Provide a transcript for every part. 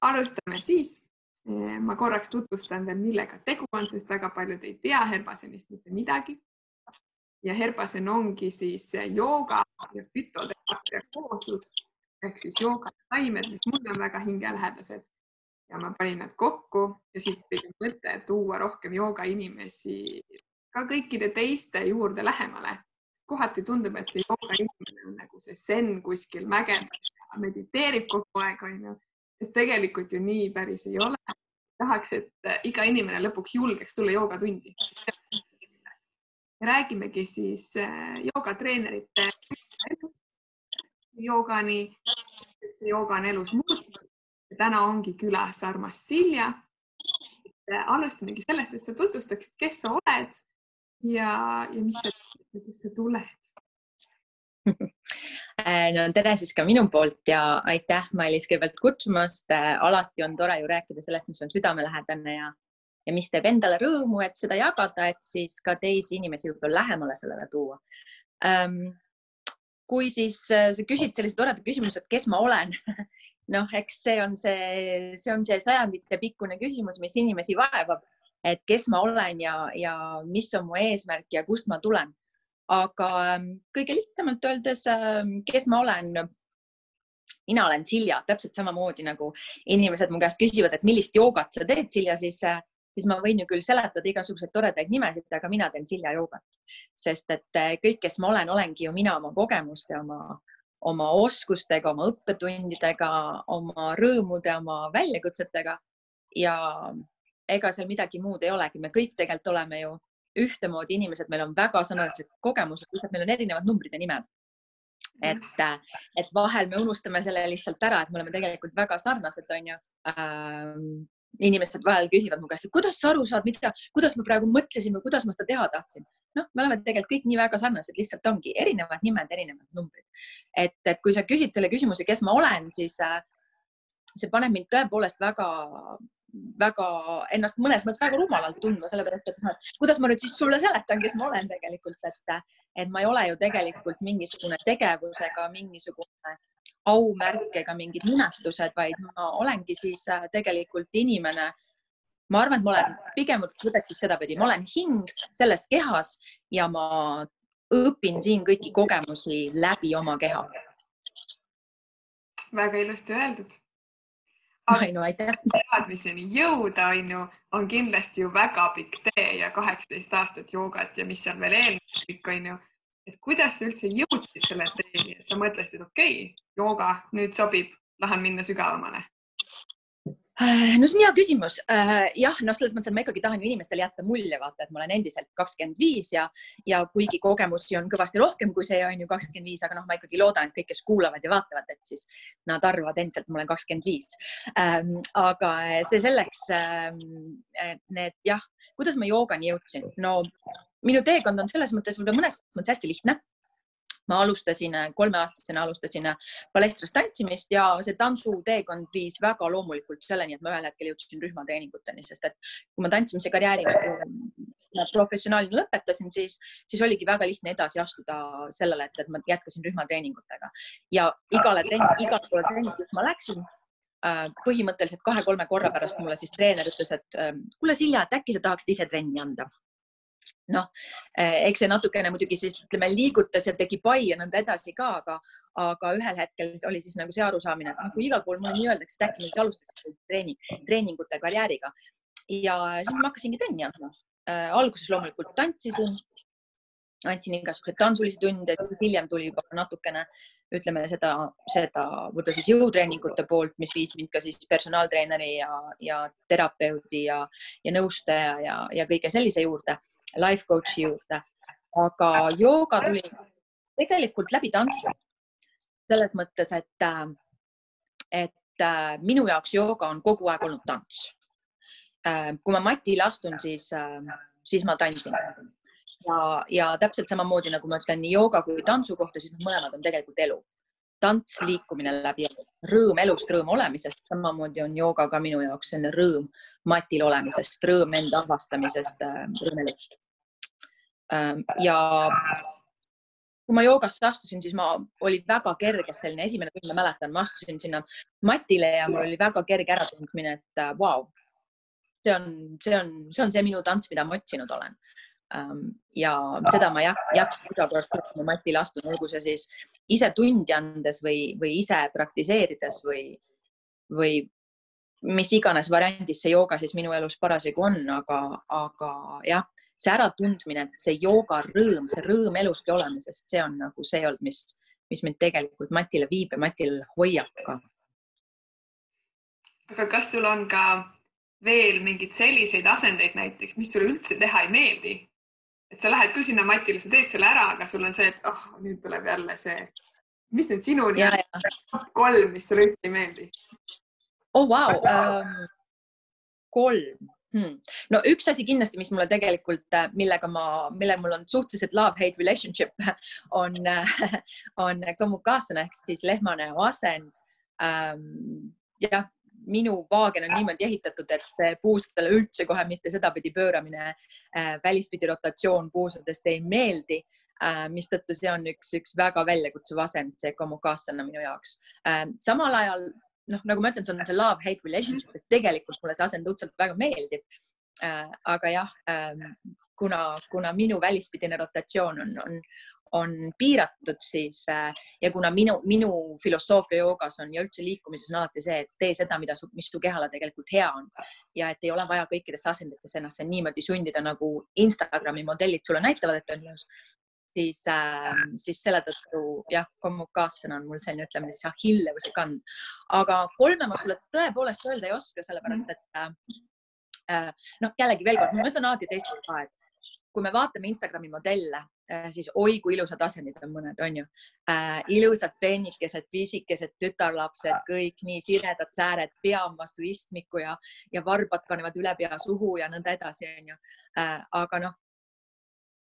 alustame siis. ma korraks tutvustan veel, millega tegu on, sest väga paljud ei tea Herbasenist mitte midagi. ja Herbasen ongi siis jooga ja fütoteraapiat kooslus ehk siis jooga taimed, mis mulle on väga hingelähedased ja ma panin nad kokku ja siit tuli mõte tuua rohkem jooga inimesi ka kõikide teiste juurde lähemale. kohati tundub, et see jooga inimene on nagu see zen kuskil mägedes mediteerib kogu aeg, onju. Et tegelikult ju nii päris ei ole. tahaks, et iga inimene lõpuks julgeks tulla joogatundi. räägimegi siis äh, joogatreenerite joogani. jooga on elus muutunud täna ongi külas armas Silja. alustamegi sellest, et sa tutvustaksid, kes sa oled ja, ja mis sa, kust sa tuled no tere siis ka minu poolt ja aitäh, Mailis, kõigepealt kutsumast. alati on tore ju rääkida sellest, mis on südamelähedane ja, ja mis teeb endale rõõmu, et seda jagada, et siis ka teisi inimesi võib-olla lähemale sellele tuua um, kui siis äh, sa küsid sellise toreda küsimuse, et kes ma olen noh, eks see on see, see on see sajandite pikkune küsimus, mis inimesi vaevab, et kes ma olen ja, ja mis on mu eesmärk ja kust ma tulen. Aga ähm, kõige lihtsamalt öeldes, ähm, kes ma olen? mina olen Silja, täpselt samamoodi nagu inimesed mu käest küsivad, et millist joogat sa teed, Silja, siis äh, siis ma võin ju küll seletada igasuguseid toredaid nimesid, aga mina teen Silja joogat, sest et eh, kõik, kes ma olen, olengi ju mina oma kogemuste, oma, oma oskustega, oma õppetundidega, oma rõõmude, oma väljakutsetega. Ja ega seal midagi muud ei olegi, me kõik tegelikult oleme ju ühtemoodi inimesed, meil on väga sarnased kogemused, lihtsalt meil on erinevad numbrid ja nimed. et, et vahel me unustame selle lihtsalt ära, et me oleme tegelikult väga sarnased, onju inimesed vahel küsivad mu käest, et kuidas sa aru saad, mida, kuidas ma praegu mõtlesin või kuidas ma seda teha tahtsin. noh, me oleme tegelikult kõik nii väga sarnased, lihtsalt ongi erinevad nimed, erinevad numbrid. et, et kui sa küsid selle küsimuse, kes ma olen, siis äh, see paneb mind tõepoolest väga, väga ennast mõnes mõttes väga rumalalt tundma, sellepärast et noh, kuidas ma nüüd siis sulle seletan, kes ma olen tegelikult, et, et ma ei ole ju tegelikult mingisugune tegevus ega mingisugune aumärk ega mingid nimetused, vaid ma olengi siis äh, tegelikult inimene. ma arvan, et ma olen, pigem võtaks siis sedapidi, ma olen hing selles kehas ja ma õpin siin kõiki kogemusi läbi oma keha. väga ilusti öeldud. Ai no aitäh. teadmiseni jõuda on ju, on kindlasti ju väga pikk tee ja kaheksateist aastat joogat ja mis seal veel eelnes kõik on ju et kuidas sa üldse jõudsid selle teeni, et sa mõtlesid, okei okay,, jooga nüüd sobib, tahan minna sügavamale? Äh, no see on hea küsimus. Äh, jah, noh, selles mõttes, et ma ikkagi tahan ju inimestele jätta mulje, vaata, et ma olen endiselt kakskümmend viis ja, ja kuigi kogemusi on kõvasti rohkem kui see on ju kakskümmend viis, aga noh, ma ikkagi loodan, et kõik, kes kuulavad ja vaatavad, et siis nad arvavad endiselt, et ma olen kakskümmend viis. Ähm, aga see selleks. Ähm, need jah, kuidas ma joogani jõudsin? no minu teekond on selles mõttes võib-olla mõnes mõttes hästi lihtne ma alustasin, kolmeaastasena alustasin palestras tantsimist ja see tantsuteekond viis väga loomulikult selleni, et ma ühel hetkel jõudsin rühmatreeninguteni, sest et kui ma tantsimise karjääri professionaalina lõpetasin, siis, siis oligi väga lihtne edasi astuda sellele, et, et ma jätkasin rühmatreeningutega. Ja igale trenni, igale poole trenni, kus ma läksin, äh, põhimõtteliselt kahe-kolme korra pärast mulle siis treener ütles, et kuule Silja, et äkki sa tahaksid ise trenni anda noh, eh, eks see natukene muidugi siis ütleme liigutas ja tegi pai ja nõnda edasi ka, aga, aga ühel hetkel oli siis nagu see arusaamine, et noh, kui igal pool mulle nii öeldakse, et äkki ma siis alustasin treeni, treeningute karjääriga ja siis ma hakkasingi trenni andma äh,. alguses loomulikult tantsisin, andsin igasuguseid tantsulisi tunde, siis hiljem tuli juba natukene ütleme seda, seda võib-olla siis jõutreeningute poolt, mis viis mind ka siis personaaltreeneri ja, ja terapeudi ja, ja nõustaja ja, ja kõige sellise juurde life coach'i juurde, aga jooga tuli tegelikult läbi tantsu. selles mõttes, et, et äh, minu jaoks jooga on kogu aeg olnud tants. Äh, kui ma matile astun, siis, äh, siis ma tantsin. Ja, ja täpselt samamoodi nagu ma ütlen nii jooga kui tantsu kohta, siis mõlemad on tegelikult elu. tants, liikumine läbi elu, rõõm elust, rõõm olemisest, samamoodi on jooga ka minu jaoks selline rõõm matil olemisest, rõõm enda avastamisest, rõõm elust. Ähm, ja kui ma joogasse astusin, siis ma, oli väga kerge selline esimene tund, ma mäletan, ma astusin sinna matile ja mul oli väga kerge äratundmine, et vau wow,, see on, see on, see on see minu tants, mida ma otsinud olen um,. ja seda ma ei hakka iga kord, kui ma matile astun, olgu see siis ise tundi andes või, või ise praktiseerides või, või mis iganes variandis see jooga siis minu elus parasjagu on, aga, aga jah see äratundmine, see jooga rõõm, see rõõm eluski olemisest, see on nagu see olnud, mis, mis mind tegelikult Matile viib ja Matil hoiab ka. aga kas sul on ka veel mingeid selliseid asendeid näiteks, mis sulle üldse teha ei meeldi? et sa lähed küll sinna Matile, sa teed selle ära, aga sul on see, et oh, nüüd tuleb jälle see, mis nüüd sinu kolm, mis sulle üldse ei meeldi? Oh vau wow. um,, kolm hmm.. no üks asi kindlasti, mis mulle tegelikult, äh, millega ma, millega mul on suhteliselt love-hate relationship on, äh, on kommunikaasana ehk siis lehmane asend ähm,. jah, minu vaagen on niimoodi ehitatud, et puusadele üldse kohe mitte sedapidi pööramine äh,, välispidi rotatsioon puusadest ei meeldi äh, mistõttu see on üks, üks väga väljakutsuv asend, see kommunikaasana minu jaoks äh,. samal ajal noh, nagu ma ütlen, see on see love-hate relationship, sest tegelikult mulle see asend õudselt väga meeldib äh,. aga jah äh,, kuna, kuna minu välispidine rotatsioon on, on, on piiratud, siis äh, ja kuna minu, minu filosoofia joogas on ja üldse liikumises on alati see, et tee seda, mida, mis su kehale tegelikult hea on ja et ei ole vaja kõikidesse asenditesse ennast niimoodi sundida, nagu Instagrami modellid sulle näitavad, et on ilus, siis äh,, siis selle tõttu jah, kommunikaassõna on mul selline, ütleme siis ahillevuse kand. aga kolme ma sulle tõepoolest öelda ei oska, sellepärast et äh, noh, jällegi veel kord, ma ütlen alati teistele ka, et kui me vaatame Instagrami modelle, äh, siis oi kui ilusad asendid on mõned, on ju äh,. ilusad peenikesed, pisikesed tütarlapsed, kõik nii siredad sääred, pea on vastu istmikku ja, ja varbad panevad üle pea suhu ja nõnda edasi, on ju äh,. aga noh,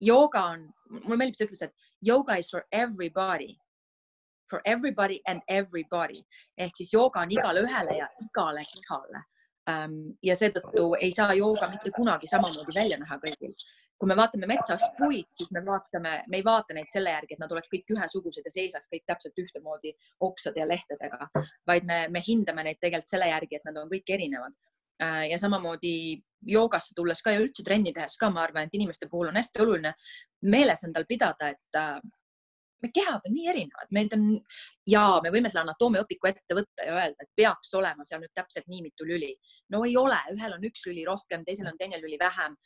jooga on, mulle meeldib see ütlus, et yoga is for everybody. For everybody and everybody ehk siis jooga on igale ühele ja igale kehale um,. ja seetõttu ei saa jooga mitte kunagi samamoodi välja näha kõigil. kui me vaatame metsas puid, siis me vaatame, me ei vaata neid selle järgi, et nad oleks kõik ühesugused ja seisaks kõik täpselt ühtemoodi oksade ja lehtedega, vaid me, me hindame neid tegelikult selle järgi, et nad on kõik erinevad ja samamoodi joogasse tulles ka ja üldse trenni tehes ka, ma arvan, et inimeste puhul on hästi oluline meeles endal pidada, et äh, me kehad on nii erinevad, meid on ja me võime selle anatoomiaõpiku ette võtta ja öelda, et peaks olema seal nüüd täpselt nii mitu lüli. no ei ole, ühel on üks lüli rohkem, teisel on teine lüli vähem.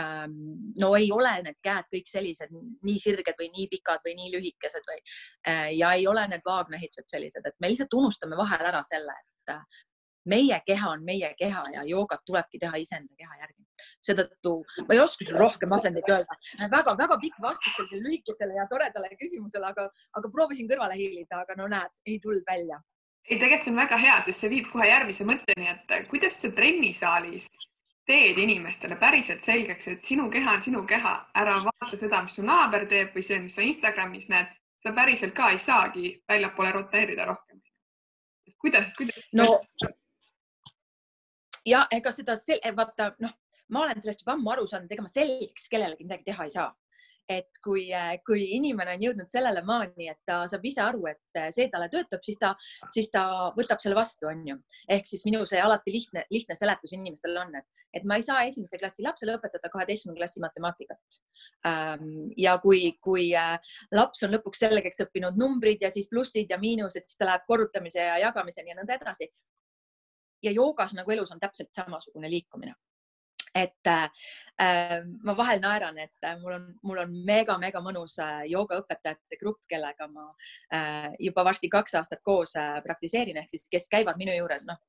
Ähm, no ei ole need käed kõik sellised nii sirged või nii pikad või nii lühikesed või äh, ja ei ole need vaagnähitused sellised, et me lihtsalt unustame vahel ära selle, et meie keha on meie keha ja joogat tulebki teha iseenda keha järgi. seetõttu ma ei oskagi rohkem asendeid öelda väga,. väga-väga pikk vastus sellisele lühikesele ja toredale küsimusele, aga, aga proovisin kõrvale hiilida, aga no näed, ei tulnud välja. ei, tegelikult see on väga hea, sest see viib kohe järgmise mõtteni, et kuidas sa trennisaalis teed inimestele päriselt selgeks, et sinu keha on sinu keha, ära vaata seda, mis su naaber teeb või see, mis sa Instagramis näed, sa päriselt ka ei saagi väljapoole roteerida rohkem. kuidas, kuidas? no ja ega seda, vaata noh, ma olen sellest juba ammu aru saanud, ega ma selgeks kellelegi midagi teha ei saa et kui, kui inimene on jõudnud sellele maani, et ta saab ise aru, et see talle töötab, siis ta, siis ta võtab selle vastu, on ju. ehk siis minu see alati lihtne, lihtne seletus inimestele on, et, et ma ei saa esimese klassi lapsele õpetada kaheteistkümnenda klassi matemaatikat. Ja kui, kui laps on lõpuks selgeks õppinud numbrid ja siis plussid ja miinused, siis ta läheb korrutamise ja jagamiseni ja nõnda edasi ja joogas nagu elus on täpselt samasugune liikumine. et äh, äh ma vahel naeran, et äh, mul on, mul on mega-mega mõnus äh, joogaõpetajate grupp, kellega ma äh, juba varsti kaks aastat koos äh, praktiseerin, ehk siis, kes käivad minu juures, noh,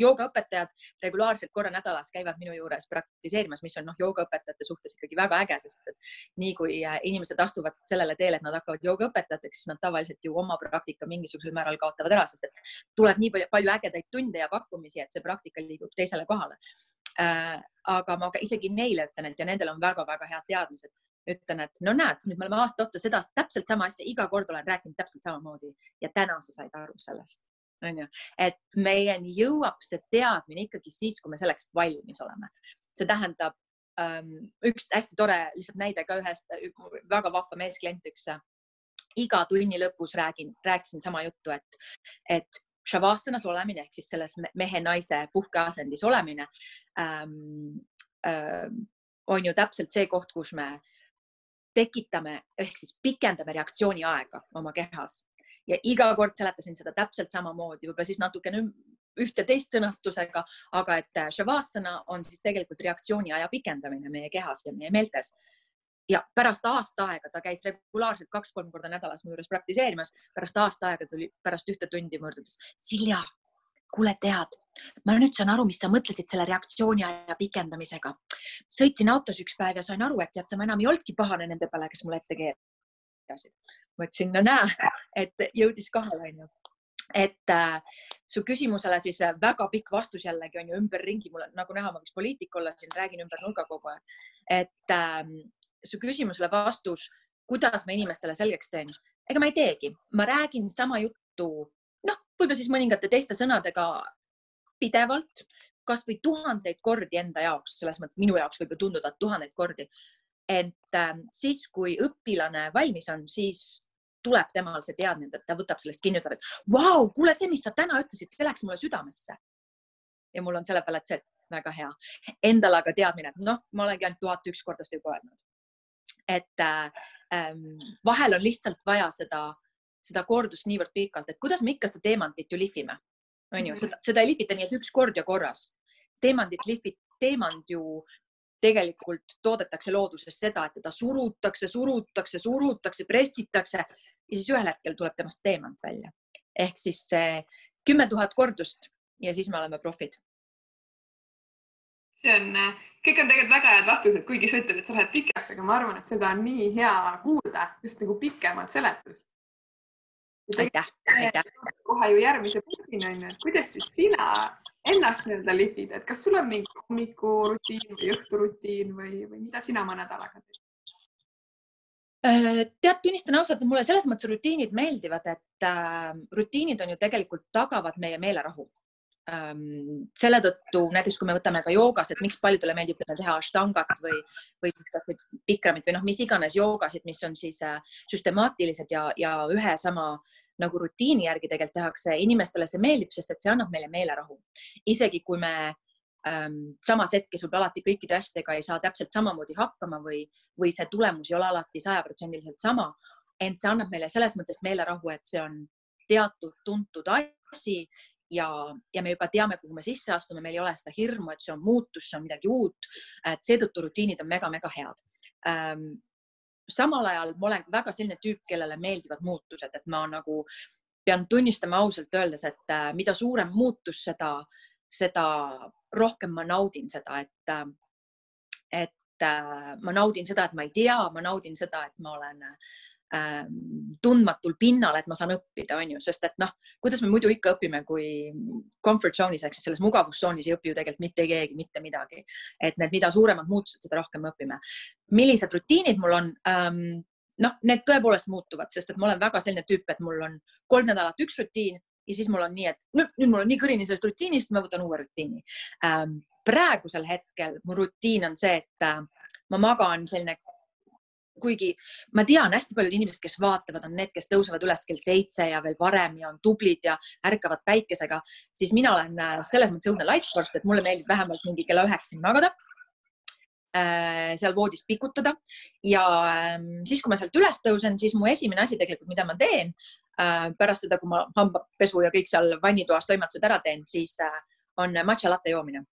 joogaõpetajad regulaarselt korra nädalas käivad minu juures praktiseerimas, mis on noh, joogaõpetajate suhtes ikkagi väga äge, sest et nii kui äh, inimesed astuvad sellele teele, et nad hakkavad joogaõpetajateks, siis nad tavaliselt ju oma praktika mingisugusel määral kaotavad ära, sest et tuleb nii palju, palju ägedaid tunde ja pakkumisi, et see praktika liigub teisele kohale äh,. aga ma isegi neile ütlen, et ja nendel on väga-väga head teadmised ütlen, et no näed, nüüd me oleme aasta otsa seda täpselt sama asja, iga kord olen rääkinud täpselt samamoodi ja täna sa said aru sellest on ju, et meieni jõuab see teadmine ikkagi siis, kui me selleks valmis oleme. see tähendab ähm, üks hästi tore lihtsalt näide ka ühest väga vahva meesklient, üks iga tunni lõpus räägin, rääkisin sama juttu, et, et Shavasanas olemine ehk siis selles mehe-naise puhkeasendis olemine ähm, ähm, on ju täpselt see koht, kus me tekitame ehk siis pikendame reaktsiooni aega oma kehas ja iga kord seletasin seda täpselt samamoodi, võib-olla siis natukene ühte teist sõnastusega, aga et Shavasana on siis tegelikult reaktsiooni aja pikendamine meie kehas ja meie meeltes ja pärast aasta aega, ta käis regulaarselt kaks-kolm korda nädalas mu juures praktiseerimas, pärast aasta aega tuli pärast ühte tundi mu juurde, ütles Silja, kuule, tead, ma nüüd saan aru, mis sa mõtlesid selle reaktsiooni aja pikendamisega. sõitsin autos üks päev ja sain aru, et tead sa, ma enam ei olnudki pahane nende peale, kes mulle ette keerasid. Ma ütlesin, no näe, et jõudis kohale, onju. Et äh, su küsimusele siis äh, väga pikk vastus jällegi on ju ümberringi, mul nagu näha, ma võiks poliitik olla, siin räägin ümber nurga kogu aeg. et äh, su küsimusele vastus, kuidas ma inimestele selgeks teen, ega ma ei teegi, ma räägin sama juttu, noh, võib-olla siis mõningate teiste sõnadega pidevalt, kasvõi tuhandeid kordi enda jaoks, selles mõttes minu jaoks võib ju tunduda, tuhandeid kordi. Ent äh, siis, kui õpilane valmis on, siis tuleb temal see teadmine, et ta võtab sellest kinni, ütleb, et vau, kuule, see, mis sa täna ütlesid, see läks mulle südamesse. ja mul on selle peale, et see väga hea. Endal aga teadmine, et noh, ma olengi ainult tuhat üks korda seda juba öelnud et äh, ähm, vahel on lihtsalt vaja seda, seda kordust niivõrd pikalt, et kuidas me ikka seda teemantit ju lihvime, on ju, seda, seda ei lihvita nii, et üks kord ja korras. teemandit lihvib, teemand ju tegelikult toodetakse looduses seda, et teda surutakse, surutakse, surutakse, pressitakse ja siis ühel hetkel tuleb temast teemant välja. ehk siis see kümme tuhat kordust ja siis me oleme profid see on, äh, kõik on tegelikult väga head vastused, kuigi sa ütled, et sa lähed pikaks, aga ma arvan, et seda on nii hea kuulda, just nagu pikemat seletust. aitäh, aitäh. kohe ju järgmise punktini on ju, et kuidas siis sina ennast nii-öelda lihvid, et kas sul on mingi hommikurutiin või õhturutiin või, või mida sina oma nädalaga teed? Äh, tead, tunnistan ausalt, et mulle selles mõttes rutiinid meeldivad, et äh, rutiinid on ju tegelikult tagavad meie meelerahu ähm, selle tõttu näiteks kui me võtame ka joogas, et miks paljudele meeldib teha ashtangat või, või pikramit või noh, mis iganes joogasid, mis on siis äh, süstemaatilised ja, ja ühe sama nagu rutiini järgi tegelikult tehakse, inimestele see meeldib, sest et see annab meile meelerahu. isegi kui me ähm, samas hetkes võib-olla alati kõikide asjadega ei saa täpselt samamoodi hakkama või, või see tulemus ei ole alati sajaprotsendiliselt sama, ent see annab meile selles mõttes meelerahu, et see on teatud tuntud asi ja, ja me juba teame, kuhu me sisse astume, meil ei ole seda hirmu, et see on muutus, see on midagi uut. et seetõttu rutiinid on mega-mega head ähm,. Samal ajal ma olen väga selline tüüp, kellele meeldivad muutused, et ma nagu pean tunnistama ausalt öeldes, et äh, mida suurem muutus, seda, seda rohkem ma naudin seda, et, äh, et äh, ma naudin seda, et ma ei tea, ma naudin seda, et ma olen äh, tundmatul pinnal, et ma saan õppida, on ju, sest et noh, kuidas me muidu ikka õpime, kui comfort zone'is ehk siis selles mugavustsoonis ei õpi ju tegelikult mitte keegi mitte midagi. et need, mida suuremad muutused, seda rohkem me õpime. millised rutiinid mul on ähm,? noh, need tõepoolest muutuvad, sest et ma olen väga selline tüüp, et mul on kolm nädalat üks rutiin ja siis mul on nii, et nüüd, nüüd mul on nii kõrini sellest rutiinist, ma võtan uue rutiini ähm,. praegusel hetkel mu rutiin on see, et äh, ma magan selline kuigi ma tean hästi paljud inimesed, kes vaatavad, on need, kes tõusevad üles kell seitse ja veel varem ja on tublid ja ärkavad päikesega, siis mina olen äh, selles mõttes õudne laiskvorst, et mulle meeldib vähemalt mingi kella üheksani magada äh, seal voodis pikutada. Ja ähm, siis, kui ma sealt üles tõusen, siis mu esimene asi tegelikult, mida ma teen äh, pärast seda, kui ma hambapesu ja kõik seal vannitoas toimetused ära teen, siis on matša latte joomine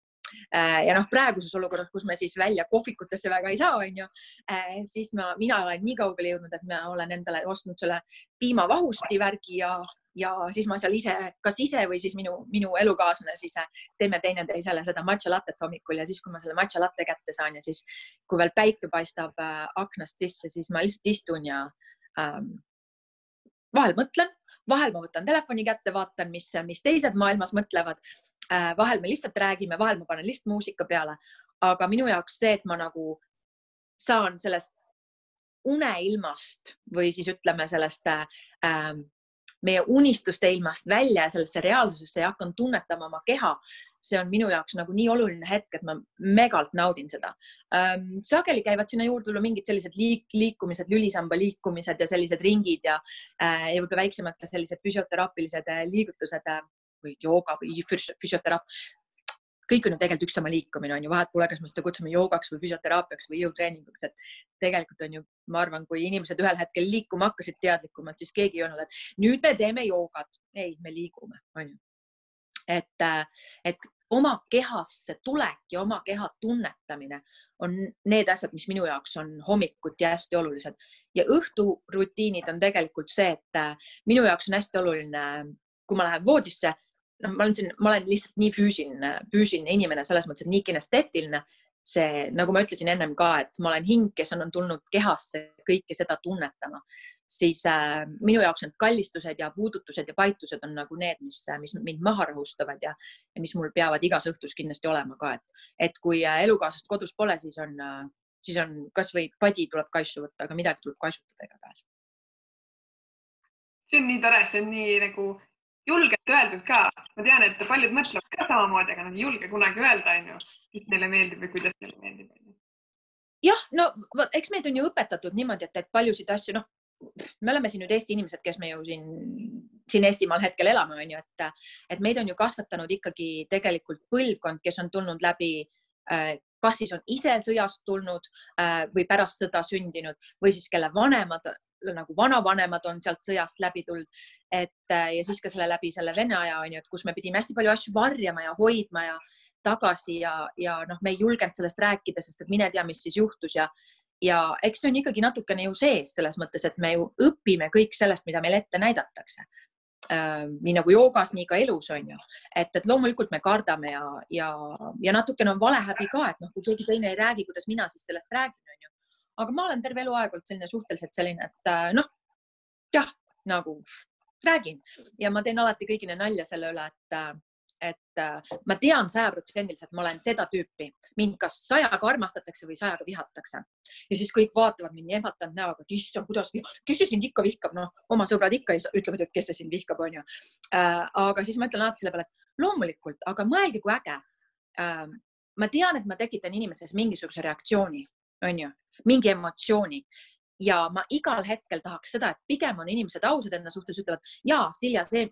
ja noh, praeguses olukorras, kus me siis välja kohvikutesse väga ei saa, onju, äh, siis ma, mina olen nii kaugele jõudnud, et ma olen endale ostnud selle piimavahusti värgi ja, ja siis ma seal ise, kas ise või siis minu, minu elukaaslane siis äh, teeme teineteisele seda matša lattet hommikul ja siis, kui ma selle matša latte kätte saan ja siis, kui veel päike paistab äh, aknast sisse, siis ma lihtsalt istun ja ähm, vahel mõtlen, vahel ma võtan telefoni kätte, vaatan, mis, mis teised maailmas mõtlevad Äh, vahel me lihtsalt räägime, vahel ma panen lihtsalt muusika peale, aga minu jaoks see, et ma nagu saan sellest uneilmast või siis ütleme sellest äh, meie unistuste ilmast välja ja sellesse reaalsusesse ja hakkan tunnetama oma keha, see on minu jaoks nagu nii oluline hetk, et ma megalt naudin seda ähm,. sageli käivad sinna juurde tulla mingid sellised liik, liikumised, lülisamba liikumised ja sellised ringid ja äh,, ja võib-olla väiksemad ka sellised füsioteraapilised äh, liigutused äh, või jooga või füsioteraap kõik on ju tegelikult üks sama liikumine on ju, vahet pole, kas me seda kutsume joogaks või füsioteraapiaks või jõutreeninguks, et tegelikult on ju, ma arvan, kui inimesed ühel hetkel liikuma hakkasid teadlikumalt, siis keegi ei olnud, et nüüd me teeme joogat. ei, me liigume, on ju et, et oma kehasse tulek ja oma keha tunnetamine on need asjad, mis minu jaoks on hommikuti hästi olulised ja õhturutiinid on tegelikult see, et minu jaoks on hästi oluline, kui ma lähen voodisse, noh, ma olen siin, ma olen lihtsalt nii füüsiline, füüsiline inimene selles mõttes, et nii kinesteetiline. see, nagu ma ütlesin ennem ka, et ma olen hing, kes on, on tulnud kehasse kõike seda tunnetama siis äh, minu jaoks need kallistused ja puudutused ja paitused on nagu need, mis, mis mind maha rahustavad ja, ja mis mul peavad igas õhtus kindlasti olema ka, et, et kui äh, elukaaslast kodus pole, siis on äh,, siis on kasvõi padi tuleb kaisu võtta, aga midagi tuleb kaisutada igatahes. see on nii tore, see on nii nagu julgelt öeldud ka. ma tean, et paljud mõtlevad ka samamoodi, aga nad ei julge kunagi öelda, onju, mis neile meeldib või kuidas neile meeldib. jah, no eks meid on ju õpetatud niimoodi, et, et paljusid asju, noh, me oleme siin nüüd Eesti inimesed, kes me ju siin, siin Eestimaal hetkel elame, on ju, et, et meid on ju kasvatanud ikkagi tegelikult põlvkond, kes on tulnud läbi äh, kas siis on ise sõjast tulnud äh, või pärast sõda sündinud või siis kelle vanemad nagu vanavanemad on sealt sõjast läbi tulnud, et äh, ja siis ka selle läbi selle Vene aja on ju, et kus me pidime hästi palju asju varjama ja hoidma ja tagasi ja, ja noh, me ei julgenud sellest rääkida, sest et mine tea, mis siis juhtus ja ja eks see on ikkagi natukene ju sees selles mõttes, et me ju õpime kõik sellest, mida meile ette näidatakse. Äh, nii nagu joogas, nii ka elus on ju, et, et loomulikult me kardame ja, ja, ja natukene on valehäbi ka, et noh, kui keegi teine ei räägi, kuidas mina siis sellest räägin, on ju. Aga ma olen terve eluaeg olnud selline suhteliselt selline, et äh, noh, jah, nagu räägin. Ja ma teen alati kõigile nalja selle üle, et äh, et äh, ma tean sajaprotsendiliselt, ma olen seda tüüpi, mind kas sajaga armastatakse või sajaga vihatakse. Ja siis kõik vaatavad mind ehmatanud näoga, et issand, kuidas, kes see sind ikka vihkab, noh, oma sõbrad ikka ütlevad, et kes see sind vihkab, onju. Aga siis ma ütlen alati selle peale, et loomulikult, aga mõelge, kui äge. Ma tean, et ma tekitan inimeses mingisuguse reaktsiooni, onju, mingi emotsiooni. Ja ma igal hetkel tahaks seda, et pigem on inimesed ausad enda suhtes, ütlevad ja Silja, see,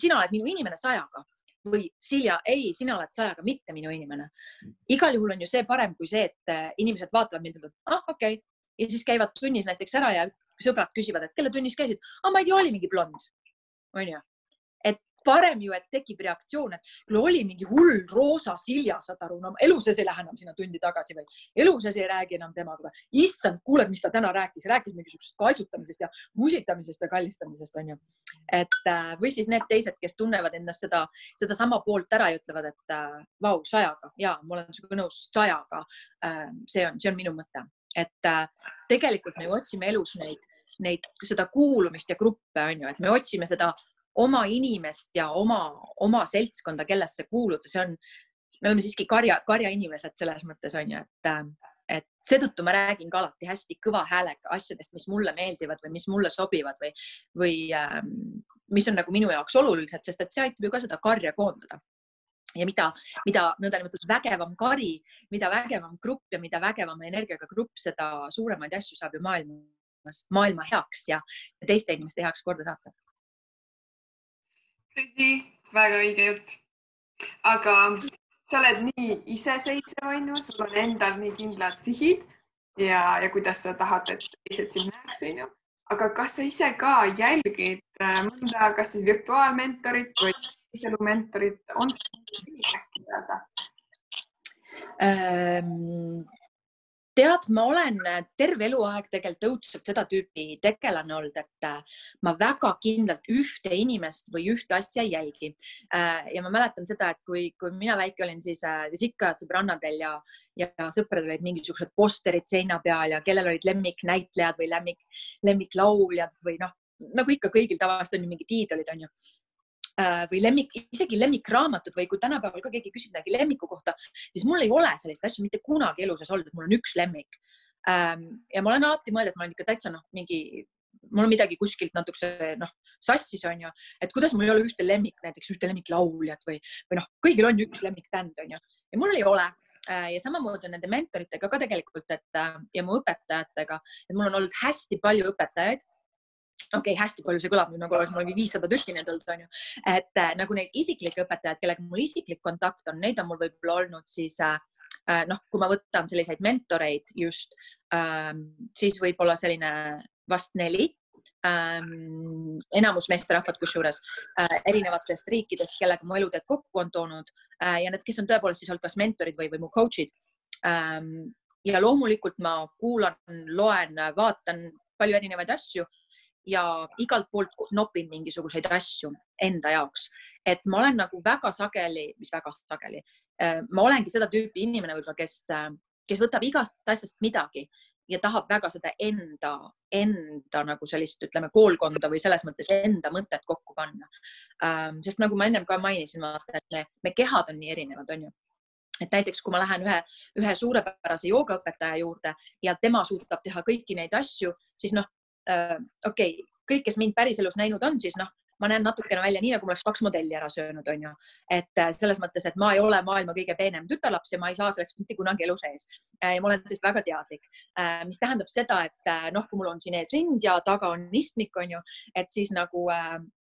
sina oled minu inimene sajaga. Või Silja, ei, sina oled sajaga, mitte minu inimene. igal juhul on ju see parem kui see, et äh, inimesed vaatavad mind, ütlevad, ah okei. Okay. ja siis käivad tunnis näiteks ära ja sõbrad küsivad, et kelle tunnis käisid? Ah,, ma ei tea, oli mingi blond, onju parem ju, et tekib reaktsioon, et küll oli mingi hull roosa Silja, saad aru, no elu sees ei lähe enam sinna tundi tagasi või elu sees ei räägi enam temaga issand, kuuled, mis ta täna rääkis, rääkis mingisugusest kaisutamisest ja musitamisest ja kallistamisest onju. et äh, või siis need teised, kes tunnevad endast seda, sedasama poolt ära ja ütlevad, et äh, vau, sajaga ja ma olen sinuga nõus sajaga. Äh, see on, see on minu mõte, et tegelikult me ju otsime elus neid neid, seda kuulumist ja gruppe on ju, et me otsime seda oma inimest ja oma, oma seltskonda, kellesse kuuluda, see on, me oleme siiski karja, karjainimesed selles mõttes on ju, et, et seetõttu ma räägin ka alati hästi kõva häälega asjadest, mis mulle meeldivad või mis mulle sobivad või, või ähm, mis on nagu minu jaoks olulised, sest et see aitab ju ka seda karja koondada. Ja mida, mida nõndanimetatud vägevam kari, mida vägevam grupp ja mida vägevama energiaga grupp, seda suuremaid asju saab ju maailmas, maailma heaks ja teiste inimeste heaks korda saata tõsi, väga õige jutt. aga sa oled nii iseseisev, onju, sul on endal nii kindlad sihid ja, ja kuidas sa tahad, et teised sind näeks, onju. aga kas sa ise ka jälgid äh, mõnda, kas siis virtuaalmentorit või elumentorit, on sul äkki teada? Tead, ma olen terve eluaeg tegelikult õudselt seda tüüpi tegelane olnud, et äh, ma väga kindlalt ühte inimest või ühte asja ei jälgi. Äh, ja ma mäletan seda, et kui, kui mina väike olin, siis, äh, siis ikka sõbrannadel ja, ja sõpradel olid mingisugused posterid seina peal ja kellel olid lemmiknäitlejad või lemmik, lemmiklauljad või noh, nagu ikka kõigil tavaliselt on ju mingid iidolid, onju Äh, või lemmik, isegi lemmikraamatud või kui tänapäeval ka keegi küsib midagi lemmiku kohta, siis mul ei ole sellist asja mitte kunagi elu sees olnud, et mul on üks lemmik. Ähm, ja ma olen alati mõelnud, et ma olen ikka täitsa noh, mingi mul on midagi kuskilt natukese noh, sassis on ju, et kuidas mul ei ole ühte lemmik, näiteks ühte lemmiklauljat või, või noh, kõigil on üks lemmikbänd on ju ja mul ei ole äh, ja samamoodi nende mentoritega ka tegelikult, et äh, ja mu õpetajatega, et mul on olnud hästi palju õpetajaid okei okay,, hästi palju, see kõlab nüüd nagu oleks mul mingi viissada tükki neid olnud, onju. et äh, nagu neid isiklikke õpetajaid, kellega mul isiklik kontakt on, neid on mul võib-olla olnud siis äh, äh noh, kui ma võtan selliseid mentoreid just äh,, siis võib-olla selline vast neli ähm,. enamus meesterahvad, kusjuures äh, erinevatest riikidest, kellega mu eluteed kokku on toonud äh, ja need, kes on tõepoolest siis olnud kas mentorid või, või mu coach'id ähm,. ja loomulikult ma kuulan, loen, vaatan palju erinevaid asju ja igalt poolt nopin mingisuguseid asju enda jaoks, et ma olen nagu väga sageli, mis väga sageli, äh, ma olengi seda tüüpi inimene võib-olla, kes, äh, kes võtab igast asjast midagi ja tahab väga seda enda, enda nagu sellist, ütleme, koolkonda või selles mõttes enda mõtet kokku panna. Ähm, sest nagu ma ennem ka mainisin, vaata, et me, me kehad on nii erinevad, on ju et näiteks kui ma lähen ühe, ühe suurepärase joogaõpetaja juurde ja tema suudab teha kõiki neid asju, siis noh, äh, okei okay,, kõik, kes mind päriselus näinud on, siis noh, ma näen natukene välja nii, nagu ma oleks kaks modelli ära söönud, onju. et äh, selles mõttes, et ma ei ole maailma kõige peenem tütarlaps ja ma ei saa selleks mitte kunagi elu sees. Äh, ja ma olen sellest väga teadlik, äh, mis tähendab seda, et noh, kui mul on siin ees rind ja taga on istmik, onju, et siis nagu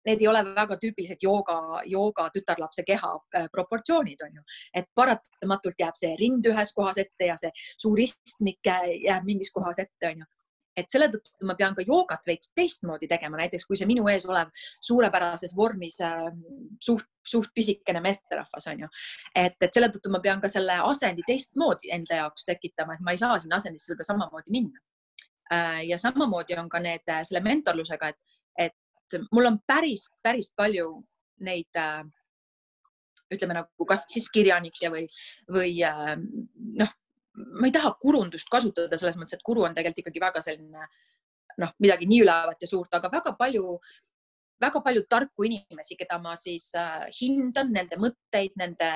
need ei ole väga tüüpilised jooga, jooga tütarlapse keha proportsioonid on ju, et paratamatult jääb see rind ühes kohas ette ja see suur istmik jääb mingis kohas ette on ju et selle tõttu ma pean ka joogat veits teistmoodi tegema, näiteks kui see minu ees olev suurepärases vormis äh, suht, suht pisikene meesterahvas on ju, et, et selle tõttu ma pean ka selle asendi teistmoodi enda jaoks tekitama, et ma ei saa sinna asendisse võib-olla samamoodi minna. Äh,. ja samamoodi on ka need äh, selle mentorlusega, et, et mul on päris, päris palju neid äh, ütleme nagu kas siis kirjanikke või, või äh, noh, ma ei taha kurundust kasutada selles mõttes, et kuru on tegelikult ikkagi väga selline noh, midagi nii ülevat ja suurt, aga väga palju, väga palju tarku inimesi, keda ma siis äh, hindan, nende mõtteid, nende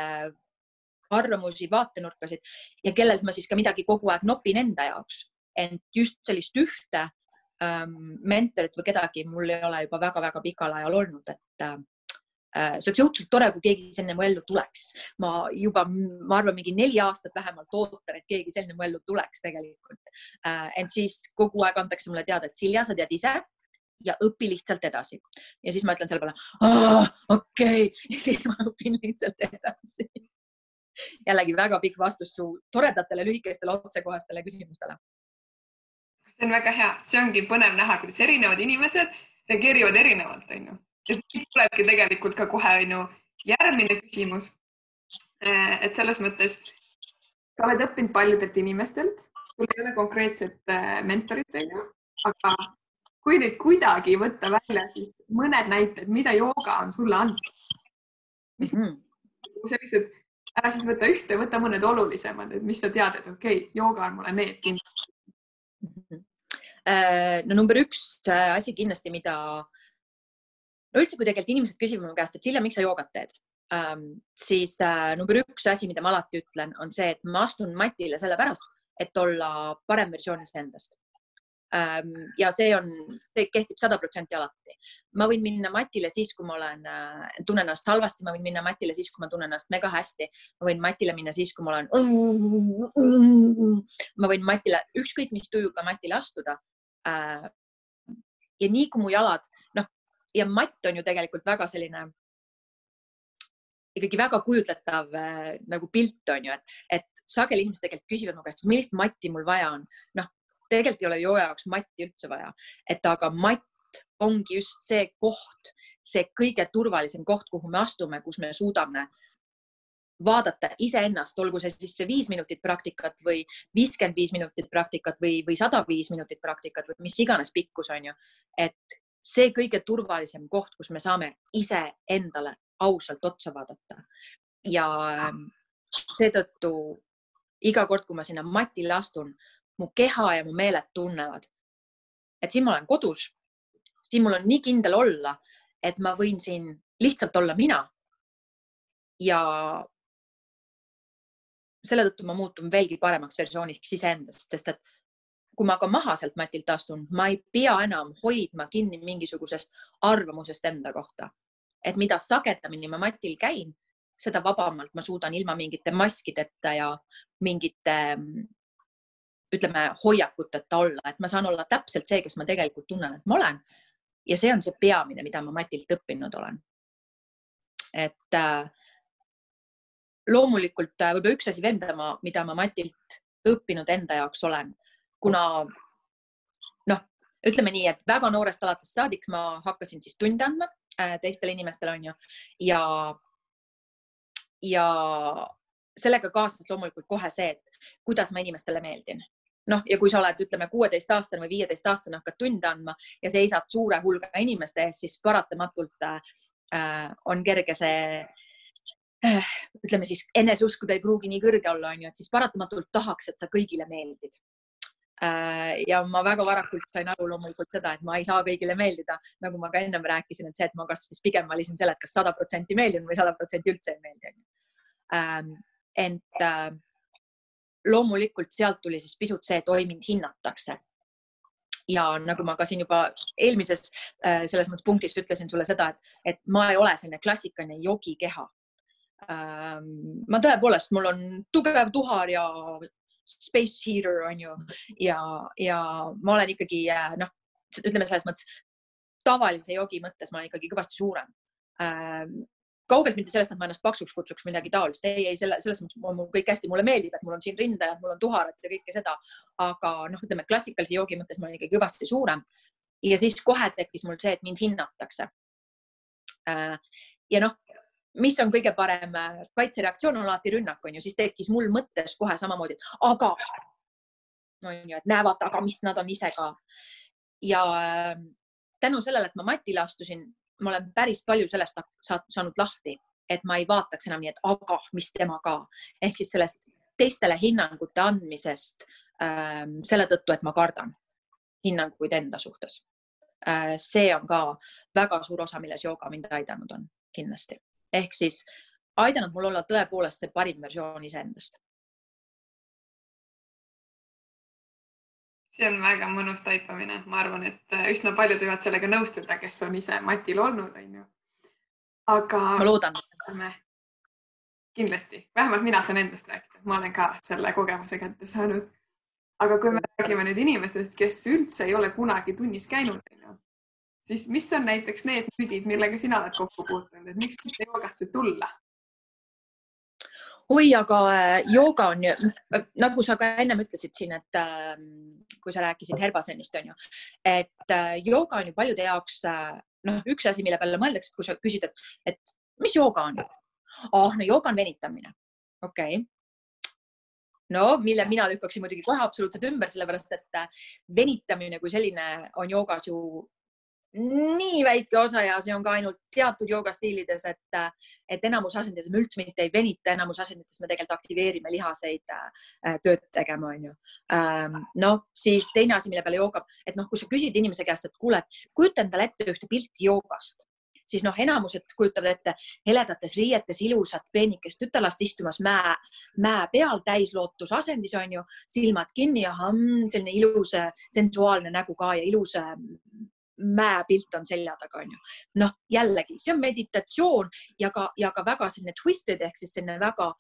arvamusi, vaatenurkasid ja kellelt ma siis ka midagi kogu aeg nopin enda jaoks. ent just sellist ühte ähm, mentorit või kedagi mul ei ole juba väga-väga pikal ajal olnud, et äh, see oleks õudselt tore, kui keegi selline mu ellu tuleks. ma juba, ma arvan, mingi neli aastat vähemalt ootan, et keegi selline mu ellu tuleks tegelikult. Äh, ent siis kogu aeg antakse mulle teada, et Silja, sa tead ise ja õpi lihtsalt edasi. ja siis ma ütlen selle peale, okei ja siis ma õpin lihtsalt edasi. jällegi väga pikk vastus su toredatele lühikestele otsekohastele küsimustele. see on väga hea, see ongi põnev näha, kuidas erinevad inimesed reageerivad erinevalt, onju et siit tulebki tegelikult ka kohe on ju järgmine küsimus. Äh, et selles mõttes sa oled õppinud paljudelt inimestelt, sul ei ole konkreetset äh, mentorit on ju, aga kui nüüd kuidagi võtta välja, siis mõned näited, mida jooga on sulle andnud? mis mm -hmm. sellised, ära siis võta ühte, võta mõned olulisemad, et mis sa tead, et okei okay,, jooga on mulle need kindlasti mm. -hmm. no number üks asi kindlasti, mida no üldse, kui tegelikult inimesed küsivad mu käest, et Silja, miks sa joogat teed ähm,, siis äh, number üks asi, mida ma alati ütlen, on see, et ma astun matile sellepärast, et olla parem versioon iseendast ähm,. ja see on, see kehtib sada protsenti alati. ma võin minna matile siis, kui ma olen äh,, tunnen ennast halvasti, ma võin minna matile siis, kui ma tunnen ennast mega hästi. ma võin matile minna siis, kui ma olen. ma võin matile, ükskõik mis tujuga matile astuda äh,. ja nii kui mu jalad, noh, ja matt on ju tegelikult väga selline ikkagi väga kujutletav äh, nagu pilt on ju, et, et sageli inimesed tegelikult küsivad mu käest, millist matti mul vaja on. noh, tegelikult ei ole jooja jaoks matti üldse vaja, et aga matt ongi just see koht, see kõige turvalisem koht, kuhu me astume, kus me suudame vaadata iseennast, olgu see siis see viis minutit praktikat või viiskümmend viis minutit praktikat või, või sada viis minutit praktikat või mis iganes pikkus on ju, et see kõige turvalisem koht, kus me saame iseendale ausalt otsa vaadata. ja ähm, seetõttu iga kord, kui ma sinna matile astun, mu keha ja mu meeled tunnevad, et siin ma olen kodus, siin mul on nii kindel olla, et ma võin siin lihtsalt olla mina. ja selle tõttu ma muutun veelgi paremaks versiooniks iseendast, sest et kui ma ka maha sealt matilt astun, ma ei pea enam hoidma kinni mingisugusest arvamusest enda kohta. et mida sagedamini ma matil käin, seda vabamalt ma suudan ilma mingite maskideta ja mingite ütleme, hoiakuteta olla, et ma saan olla täpselt see, kes ma tegelikult tunnen, et ma olen. ja see on see peamine, mida ma Matilt õppinud olen. et äh, loomulikult äh, võib-olla üks asi veel, mida ma, mida ma Matilt õppinud enda jaoks olen, kuna noh, ütleme nii, et väga noorest alates saadik ma hakkasin siis tunde andma äh, teistele inimestele, on ju, ja, ja sellega kaasnes loomulikult kohe see, et kuidas ma inimestele meeldin. noh, ja kui sa oled, ütleme, kuueteistaastane või viieteistaastane, hakkad tunde andma ja seisad suure hulga inimeste ees, siis paratamatult äh, on kerge see äh, ütleme siis eneseusku ta ei pruugi nii kõrge olla, onju, et siis paratamatult tahaks, et sa kõigile meeldid äh,. Ja ma väga varakult sain aru loomulikult seda, et ma ei saa kõigile meeldida, nagu ma ka ennem rääkisin, et see, et ma kas siis pigem valisin selle, et kas sada protsenti meeldin või sada protsenti üldse ei meeldi. Ähm, ent äh, loomulikult sealt tuli siis pisut see, et oi, mind hinnatakse. ja nagu ma ka siin juba eelmises äh, selles mõttes punktis ütlesin sulle seda, et, et ma ei ole selline klassikaline jogikeha ähm,. ma tõepoolest, mul on tugev tuhar ja space heater on ju ja, ja ma olen ikkagi äh, noh, ütleme selles mõttes tavalise jogi mõttes ma olen ikkagi kõvasti suurem ähm, kaugelt mitte sellest, et ma ennast paksuks kutsuks, midagi taolist. ei, ei selle, selles mõttes mul kõik hästi, mulle meeldib, et mul on siin rindajad, mul on tuharat ja kõike seda. aga noh, ütleme klassikalise joogi mõttes ma olin ikkagi kõvasti suurem. ja siis kohe tekkis mul see, et mind hinnatakse. Äh, ja noh, mis on kõige parem äh, kaitsereaktsioon on alati rünnak, on ju, siis tekkis mul mõttes kohe samamoodi, et aga on ju, et näevad, aga mis nad on ise ka. ja äh, tänu sellele, et ma matile astusin, ma olen päris palju sellest saanud lahti, et ma ei vaataks enam nii, et aga mis tema ka ehk siis sellest teistele hinnangute andmisest ähm, selle tõttu, et ma kardan hinnanguid enda suhtes äh,. see on ka väga suur osa, milles jooga mind aidanud on kindlasti ehk siis aidanud mul olla tõepoolest see parim versioon iseendast see on väga mõnus taipamine, ma arvan, et äh, üsna paljud võivad sellega nõustuda, kes on ise matil olnud, onju. aga. ma loodan. kindlasti, vähemalt mina saan endast rääkida, ma olen ka selle kogemuse kätte saanud. aga kui me räägime nüüd inimesest, kes üldse ei ole kunagi tunnis käinud, onju, siis mis on näiteks need müüdid, millega sina oled kokku puutunud, et miks mitte joogasse tulla? oi, aga äh, jooga on ju, nagu sa ka ennem ütlesid siin, et äh, kui sa rääkisid Herbasenist, on ju, et äh, jooga on ju paljude jaoks äh, noh, üks asi, mille peale mõeldakse, kui sa küsid, et, et mis jooga on? oh, no jooga on venitamine. okei okay no mille mina lükkaksin muidugi kohe absoluutselt ümber, sellepärast et äh, venitamine kui selline on joogas ju nii väike osa ja see on ka ainult teatud joogastiilides, et, et enamus asendites me üldse mitte ei venita, enamus asendites me tegelikult aktiveerime lihaseid äh, tööd tegema, onju. Ähm, noh, siis teine asi, mille peale jooga, et noh, kui sa küsid inimese käest, et kuule, kujuta endale ette ühte pilti joogast, siis noh, enamused kujutavad ette heledates riietes ilusat peenikest tütarlast istumas mäe, mäe peal täislootusasendis on ju, silmad kinni ja hamm, selline ilus sensuaalne nägu ka ja ilus mäepilt on selja taga, onju. noh, jällegi, see on meditatsioon ja ka, ja ka väga selline twisted ehk siis selline väga,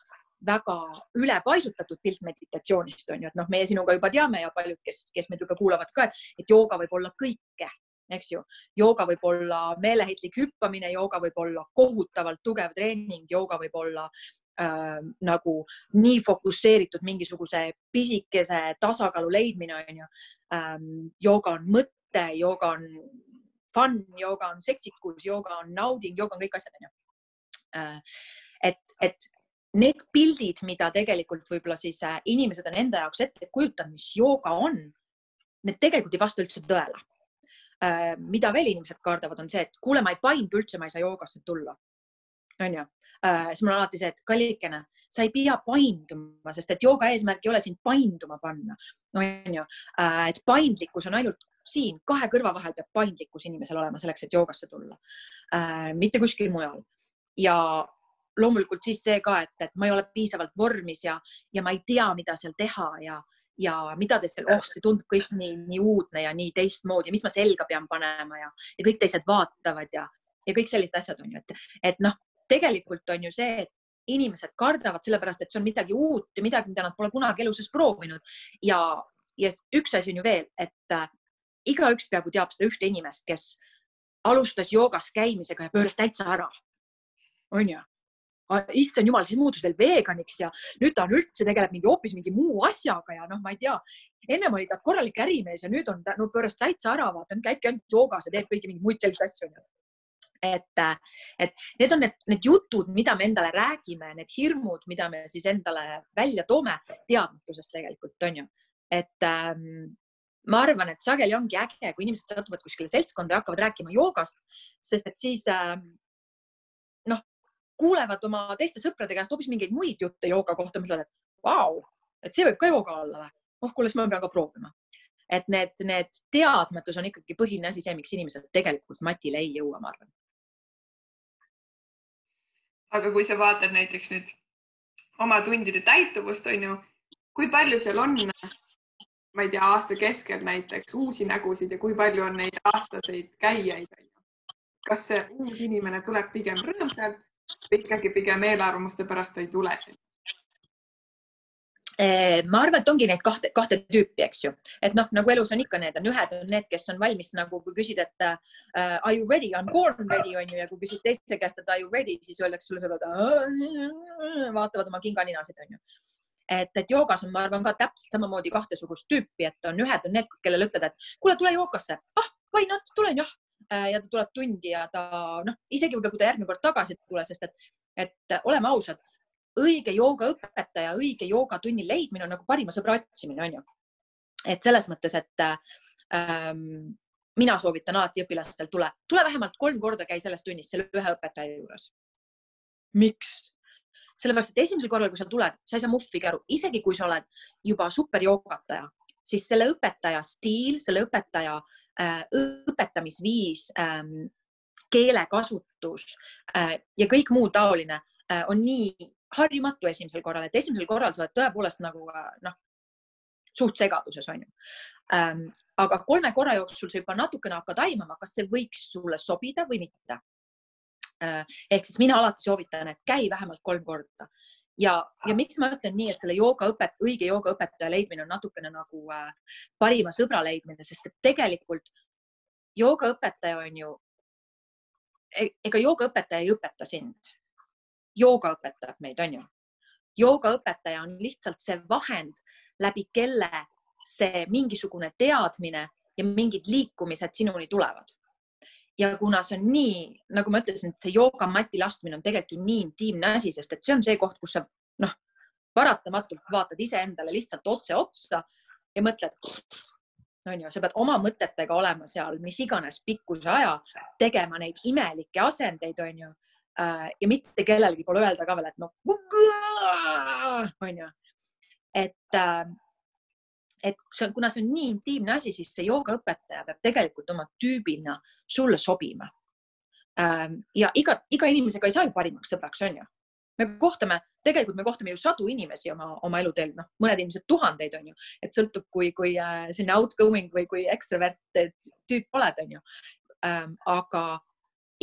väga ülepaisutatud pilt meditatsioonist on ju, et noh, meie sinuga juba teame ja paljud, kes, kes meid võib-olla kuulavad ka, et jooga võib olla kõike, eks ju. jooga võib olla meeleheitlik hüppamine, jooga võib olla kohutavalt tugev treening, jooga võib olla äh, nagu nii fokusseeritud mingisuguse pisikese tasakaalu leidmine on ju ähm,. jooga on mõte mõte, jooga on fun, jooga on seksikus, jooga on nauding, jooga on kõik asjad, onju. Äh, et, et need pildid, mida tegelikult võib-olla siis äh, inimesed on enda jaoks ette kujutanud, mis jooga on, need tegelikult ei vasta üldse tõele. Äh, mida veel inimesed kardavad, on see, et kuule, ma ei paindu üldse, ma ei saa joogasse tulla. onju, siis mul on alati see, et kallikene, sa ei pea painduma, sest et jooga eesmärk ei ole sind painduma panna. onju, et paindlikkus on ainult siin kahe kõrva vahel peab paindlikkus inimesel olema selleks, et joogasse tulla äh,. mitte kuskil mujal. ja loomulikult siis see ka, et, et ma ei ole piisavalt vormis ja, ja ma ei tea, mida seal teha ja, ja mida teistel, oh, see tundub kõik nii, nii uudne ja nii teistmoodi, mis ma selga pean panema ja, ja kõik teised vaatavad ja, ja kõik sellised asjad on ju, et, et noh, tegelikult on ju see, et inimesed kardavad sellepärast, et see on midagi uut ja midagi, mida nad pole kunagi elu sees proovinud ja, ja üks asi on ju veel, et igaüks peaaegu teab seda ühte inimest, kes alustas joogas käimisega ja pööras täitsa ära. on ju? issand jumal, siis muutus veel veganiks ja nüüd ta on üldse tegeleb mingi hoopis mingi muu asjaga ja noh, ma ei tea, ennem oli ta korralik ärimees ja nüüd on ta no pööras täitsa ära, vaata, käibki ainult joogas ja teeb kõiki mingeid muid selliseid asju et, et need on need, need jutud, mida me endale räägime, need hirmud, mida me siis endale välja toome teadmatusest tegelikult on ju, et ähm, ma arvan, et sageli ongi äge, kui inimesed satuvad kuskile seltskonda ja hakkavad rääkima joogast, sest et siis ähm, kuulevad oma teiste sõprade käest hoopis mingeid muid jutte jooga kohta, mõtlevad, et vau, et see võib ka jooga olla või? oh, kuule, siis ma pean ka proovima. et need, need teadmatus on ikkagi põhiline asi, see, miks inimesed tegelikult matile ei jõua, ma arvan. aga kui sa vaatad näiteks nüüd oma tundide täituvust, on ju, kui palju seal on, ma ei tea, aasta keskel näiteks uusi nägusid ja kui palju on neid aastaseid käijaid, on kas see uus inimene tuleb pigem rõõmsalt ikkagi pigem eelarvamuste pärast ei tule sinna? Ma arvan, et ongi neid kahte, kahte tüüpi, eks ju, et noh, nagu elus on ikka, need on ühed on need, kes on valmis nagu, kui küsid, et uh, are you ready, m born ready on ju ja kui küsid teise käest, et are you ready, siis öeldakse sulle vaatavad oma kinganinasid on ju. Et, et joogas on, ma arvan ka täpselt samamoodi kahtesugust tüüpi, et on ühed on need, kellele ütled, et kuule, tule joogasse, ah, why not, tulen jah Äh, ja ta tuleb tundi ja ta noh, isegi võib-olla kui ta järgmine kord tagasi ei tule, sest et, et oleme ausad, õige joogaõpetaja, õige joogatunni leidmine on nagu parima sõbra otsimine, on ju. et selles mõttes, et ähm, mina soovitan alati õpilastel, tule, tule vähemalt kolm korda, käi selles tunnis selle ühe õpetaja juures. miks? Sellepärast, et esimesel korral, kui sa tuled, sa ei saa muhvigi aru, isegi kui sa oled juba superjoogataja, siis selle õpetaja stiil, selle õpetaja äh, Äh, õpetamisviis, ähm, keelekasutus äh, ja kõik muu taoline äh, on nii harjumatu esimesel korral, et esimesel korral sa oled tõepoolest nagu noh, suht segaduses on ju. Ähm, aga kolme korra jooksul sa juba natukene hakkad aimama, kas see võiks sulle sobida või mitte. Ehk siis mina alati soovitan, et käi vähemalt kolm korda ja, ja miks ma ütlen nii, et selle joogaõpet-, õige joogaõpetaja leidmine on natukene nagu äh, parima sõbra leidmine, sest et tegelikult joogaõpetaja on ju, e-, ega joogaõpetaja ei õpeta sind. jooga õpetab meid, on ju. joogaõpetaja on lihtsalt see vahend, läbi kelle see mingisugune teadmine ja mingid liikumised sinuni tulevad ja kuna see on nii, nagu ma ütlesin, et see joogamati laskmine on tegelikult ju nii intiimne asi, sest et see on see koht, kus sa noh, paratamatult vaatad iseendale lihtsalt otse otsa ja mõtled, on ju, sa pead oma mõtetega olema seal mis iganes pikkuse aja, tegema neid imelikke asendeid, on ju. Äh, ja mitte kellelgi pole öelda ka veel, et noh, on ju, et äh, et see on, kuna see on nii intiimne asi, siis see joogaõpetaja peab tegelikult oma tüübina sulle sobima. Ähm, ja iga, iga inimesega ei saa ju parimaks sõbraks, on ju. me kohtame, tegelikult me kohtame ju sadu inimesi oma, oma eluteel, noh, mõned inimesed tuhandeid, on ju, et sõltub, kui, kui äh, selline outgoing või kui ekstravert tüüp oled, on ju. Ähm, aga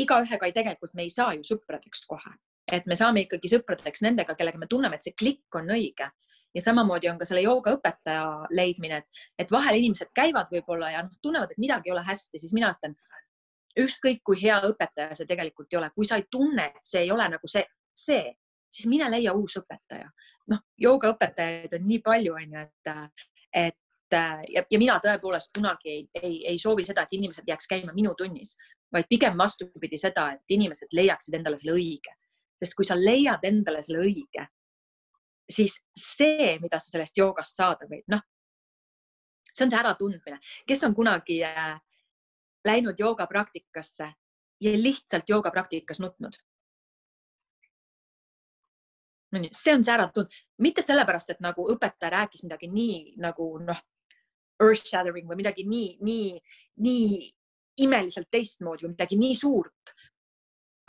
igaühega tegelikult me ei saa ju sõpradeks kohe, et me saame ikkagi sõpradeks nendega, kellega me tunneme, et see klikk on õige ja samamoodi on ka selle joogaõpetaja leidmine, et, et vahel inimesed käivad võib-olla ja noh, tunnevad, et midagi ei ole hästi, siis mina ütlen, ükskõik kui hea õpetaja see tegelikult ei ole, kui sa ei tunne, et see ei ole nagu see, see, siis mine leia uus õpetaja. noh, joogaõpetajaid on nii palju, on ju, et, et ja, ja mina tõepoolest kunagi ei, ei, ei soovi seda, et inimesed jääks käima minu tunnis, vaid pigem vastupidi seda, et inimesed leiaksid endale selle õige, sest kui sa leiad endale selle õige, siis see, mida sa sellest joogast saada võid, noh, see on see äratundmine, kes on kunagi äh, läinud joogapraktikasse ja lihtsalt joogapraktikas nutnud. see on see äratund-, mitte sellepärast, et nagu õpetaja rääkis midagi nii nagu noh, earth shattering või midagi nii, nii, nii imeliselt teistmoodi või midagi nii suurt.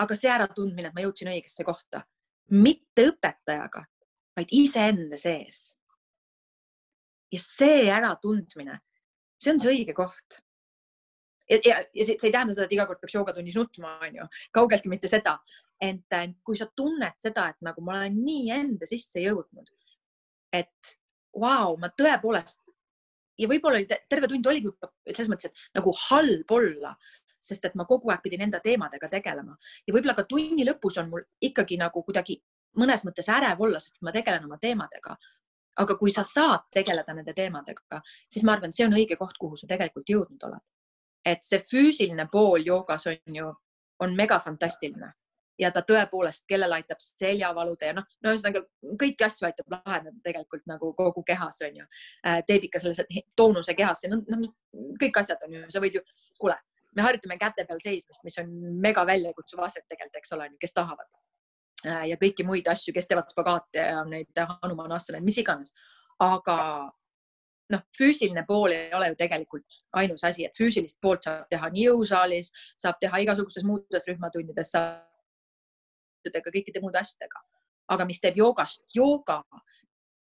aga see äratundmine, et ma jõudsin õigesse kohta, mitte õpetajaga, vaid iseenda sees. ja see äratundmine, see on see õige koht. ja, ja, ja see, see ei tähenda seda, et iga kord peaks joogatunnis nutma, onju, kaugeltki mitte seda. ent kui sa tunned seda, et nagu ma olen nii enda sisse jõudnud, et vau wow,, ma tõepoolest ja võib-olla oli terve tund oligi selles mõttes, et nagu halb olla, sest et ma kogu aeg pidin enda teemadega tegelema ja võib-olla ka tunni lõpus on mul ikkagi nagu kuidagi mõnes mõttes ärev olla, sest ma tegelen oma teemadega. aga kui sa saad tegeleda nende teemadega, siis ma arvan, see on õige koht, kuhu sa tegelikult jõudnud oled. et see füüsiline pool joogas on ju, on megafantastiline ja ta tõepoolest, kellele aitab seljavalude ja noh, no ühesõnaga kõiki asju aitab lahendada tegelikult nagu kogu kehas on ju. Äh, teeb ikka selle toonuse kehasse, no, no kõik asjad on ju, sa võid ju, kuule, me harjutame käte peal seismist, mis on mega väljakutsuv aset tegelikult, eks ole, kes tahavad. Äh, ja kõiki muid asju, kes teevad spagaate ja neid hanumanassaneid, mis iganes. aga noh, füüsiline pool ei ole ju tegelikult ainus asi, et füüsilist poolt saab teha nii jõusaalis, saab teha igasugustes muudes rühmatundides, saab kõikide muude asjadega. aga mis teeb joogast jooga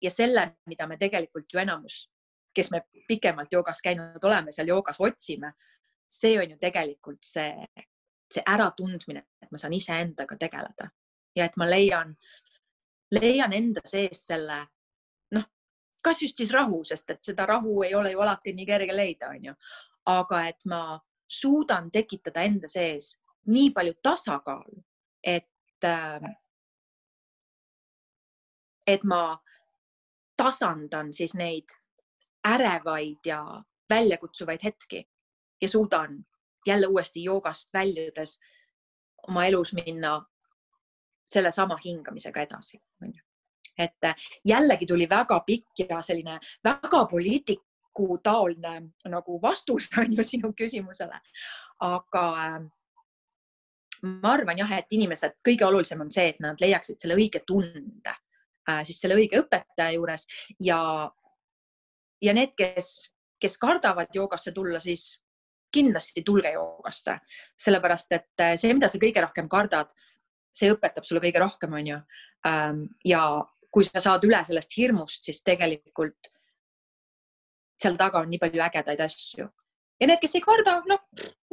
ja selle, mida me tegelikult ju enamus, kes me pikemalt joogas käinud oleme, seal joogas otsime see on ju tegelikult see, see äratundmine, et ma saan iseendaga tegeleda ja et ma leian, leian enda sees selle noh, kas just siis rahu, sest et seda rahu ei ole ju alati nii kerge leida, onju, aga et ma suudan tekitada enda sees nii palju tasakaalu, et, ähm, et ma tasandan siis neid ärevaid ja väljakutsuvaid hetki ja suudan jälle uuesti joogast väljudes oma elus minna sellesama hingamisega edasi. et jällegi tuli väga pikk ja selline väga poliitiku taoline nagu vastus on ju sinu küsimusele. aga äh, ma arvan jah, et inimesed, kõige olulisem on see, et nad leiaksid selle õige tunde äh, siis selle õige õpetaja juures ja, ja need, kes, kes kardavad joogasse tulla, siis kindlasti tulge joogasse, sellepärast et see, mida sa kõige rohkem kardad, see õpetab sulle kõige rohkem, onju. Ähm, ja kui sa saad üle sellest hirmust, siis tegelikult seal taga on nii palju ägedaid asju ja need, kes ei karda, noh,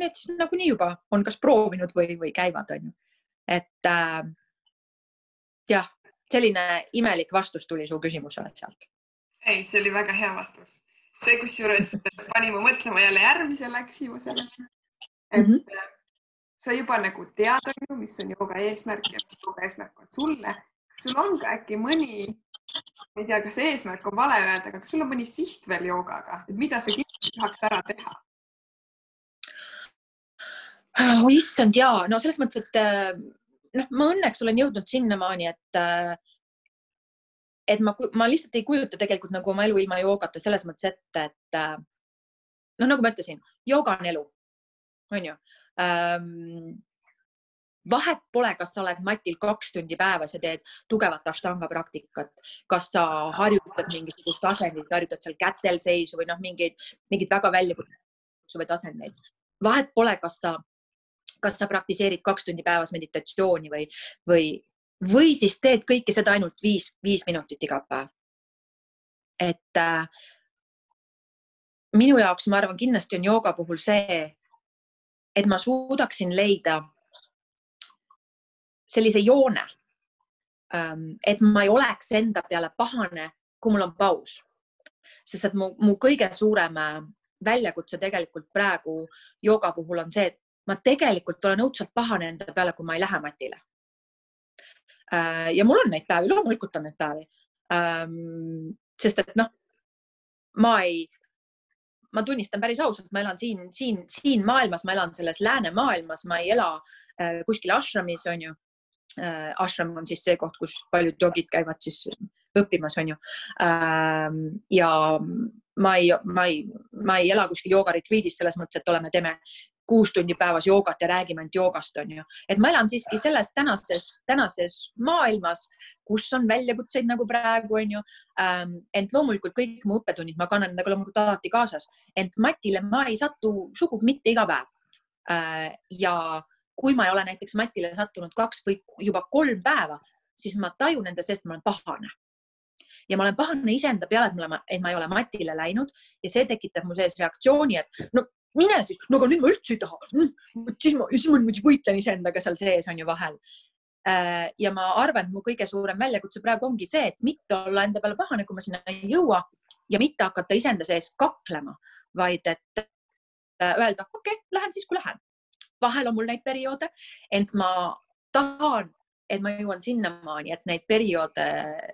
need siis nagunii juba on kas proovinud või, või käivad, onju. et äh, jah, selline imelik vastus tuli su küsimusele sealt. ei, see oli väga hea vastus see kusjuures pani mu mõtlema jälle järgmisele küsimusele. et mm -hmm. Sa juba nagu tead, on ju, mis on jooga eesmärk ja mis jooga eesmärk on sulle. kas sul on ka äkki mõni, ma ei tea, kas eesmärk on vale öelda, aga kas sul on mõni siht veel joogaga, et mida sa kindlasti tahaks ära teha? oh issand ja no selles mõttes, et äh, noh, ma õnneks olen jõudnud sinnamaani, et äh, et ma, ma lihtsalt ei kujuta tegelikult nagu oma elu ilma joogata selles mõttes ette, et äh, noh, nagu ma ütlesin, jooga on elu, on ju ähm,. vahet pole, kas sa oled matil kaks tundi päevas ja teed tugevat ashtanga praktikat, kas sa harjutad mingisugust asendit, harjutad seal kätel seisu või noh, mingeid, mingeid väga väljakutsuvaid asendeid. vahet pole, kas sa, kas sa praktiseerid kaks tundi päevas meditatsiooni või, või või siis teed kõike seda ainult viis, viis minutit iga päev. et äh, minu jaoks, ma arvan, kindlasti on jooga puhul see, et ma suudaksin leida sellise joone ähm,. et ma ei oleks enda peale pahane, kui mul on paus. sest et mu, mu kõige suurem äh, väljakutse tegelikult praegu jooga puhul on see, et ma tegelikult olen õudselt pahane enda peale, kui ma ei lähe matile Äh, ja mul on neid päevi, loomulikult on neid päevi. Ähm, sest et noh, ma ei, ma tunnistan päris ausalt, ma elan siin, siin, siin maailmas, ma elan selles läänemaailmas, ma ei ela äh, kuskil ashramis, on ju. Äh, ashram on siis see koht, kus paljud jogid käivad siis õppimas, on ju. Ähm, ja ma ei, ma ei, ma ei ela kuskil jooga retreat'is selles mõttes, et oleme, teeme kuus tundi päevas joogat ja räägime ainult joogast, on ju. et ma elan siiski selles tänases, tänases maailmas, kus on väljakutseid nagu praegu, on ju ähm,. ent loomulikult kõik mu õppetunnid ma kannan nagu loomulikult alati kaasas, ent Matile ma ei satu sugugi mitte iga päev äh,. ja kui ma ei ole näiteks Matile sattunud kaks või juba kolm päeva, siis ma tajun enda seest, ma olen pahane. ja ma olen pahane iseenda peale, et ma et ma ei ole matile läinud ja see tekitab mu sees reaktsiooni, et no mine siis, no aga nüüd ma üldse ei taha. siis ma, siis ma niimoodi võitlen iseendaga seal sees on ju vahel. Äh, ja ma arvan, et mu kõige suurem väljakutse praegu ongi see, et mitte olla enda peale pahane, kui ma sinna ei jõua ja mitte hakata iseenda sees kaklema, vaid et äh, öelda, okei okay,, lähen siis, kui lähen. vahel on mul neid perioode, ent ma tahan, et ma jõuan sinnamaani, et neid perioode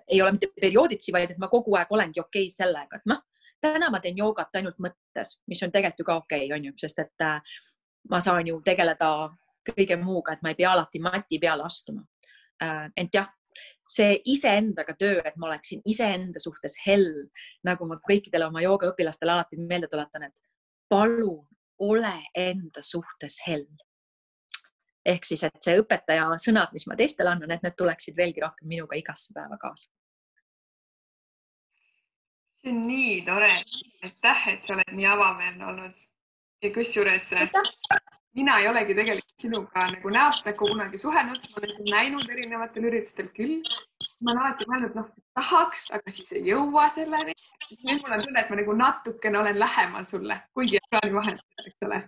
ei ole mitte periooditsi, vaid et ma kogu aeg olengi okei okay sellega, et noh, täna ma teen joogat ainult mõttes, mis on tegelikult ju ka okei okay,, on ju, sest et äh, ma saan ju tegeleda kõige muuga, et ma ei pea alati mati peale astuma. Äh, ent jah, see iseendaga töö, et ma oleksin iseenda suhtes hell, nagu ma kõikidele oma joogaõpilastele alati meelde tuletan, et palun ole enda suhtes hell. ehk siis, et see õpetaja sõnad, mis ma teistele annan, et need tuleksid veelgi rohkem minuga igasse päeva kaasa. See on nii tore, aitäh, et sa oled nii avameelne olnud. Ja kusjuures mina ei olegi tegelikult sinuga nagu näost näkku kunagi suhelnud, ma olen sind näinud erinevatel üritustel küll. ma olen alati mõelnud, noh, tahaks, aga siis ei jõua selleni. nüüd mul on tunne, et ma nagu natukene olen lähemal sulle, kuigi ekraani vahendusel, eks ole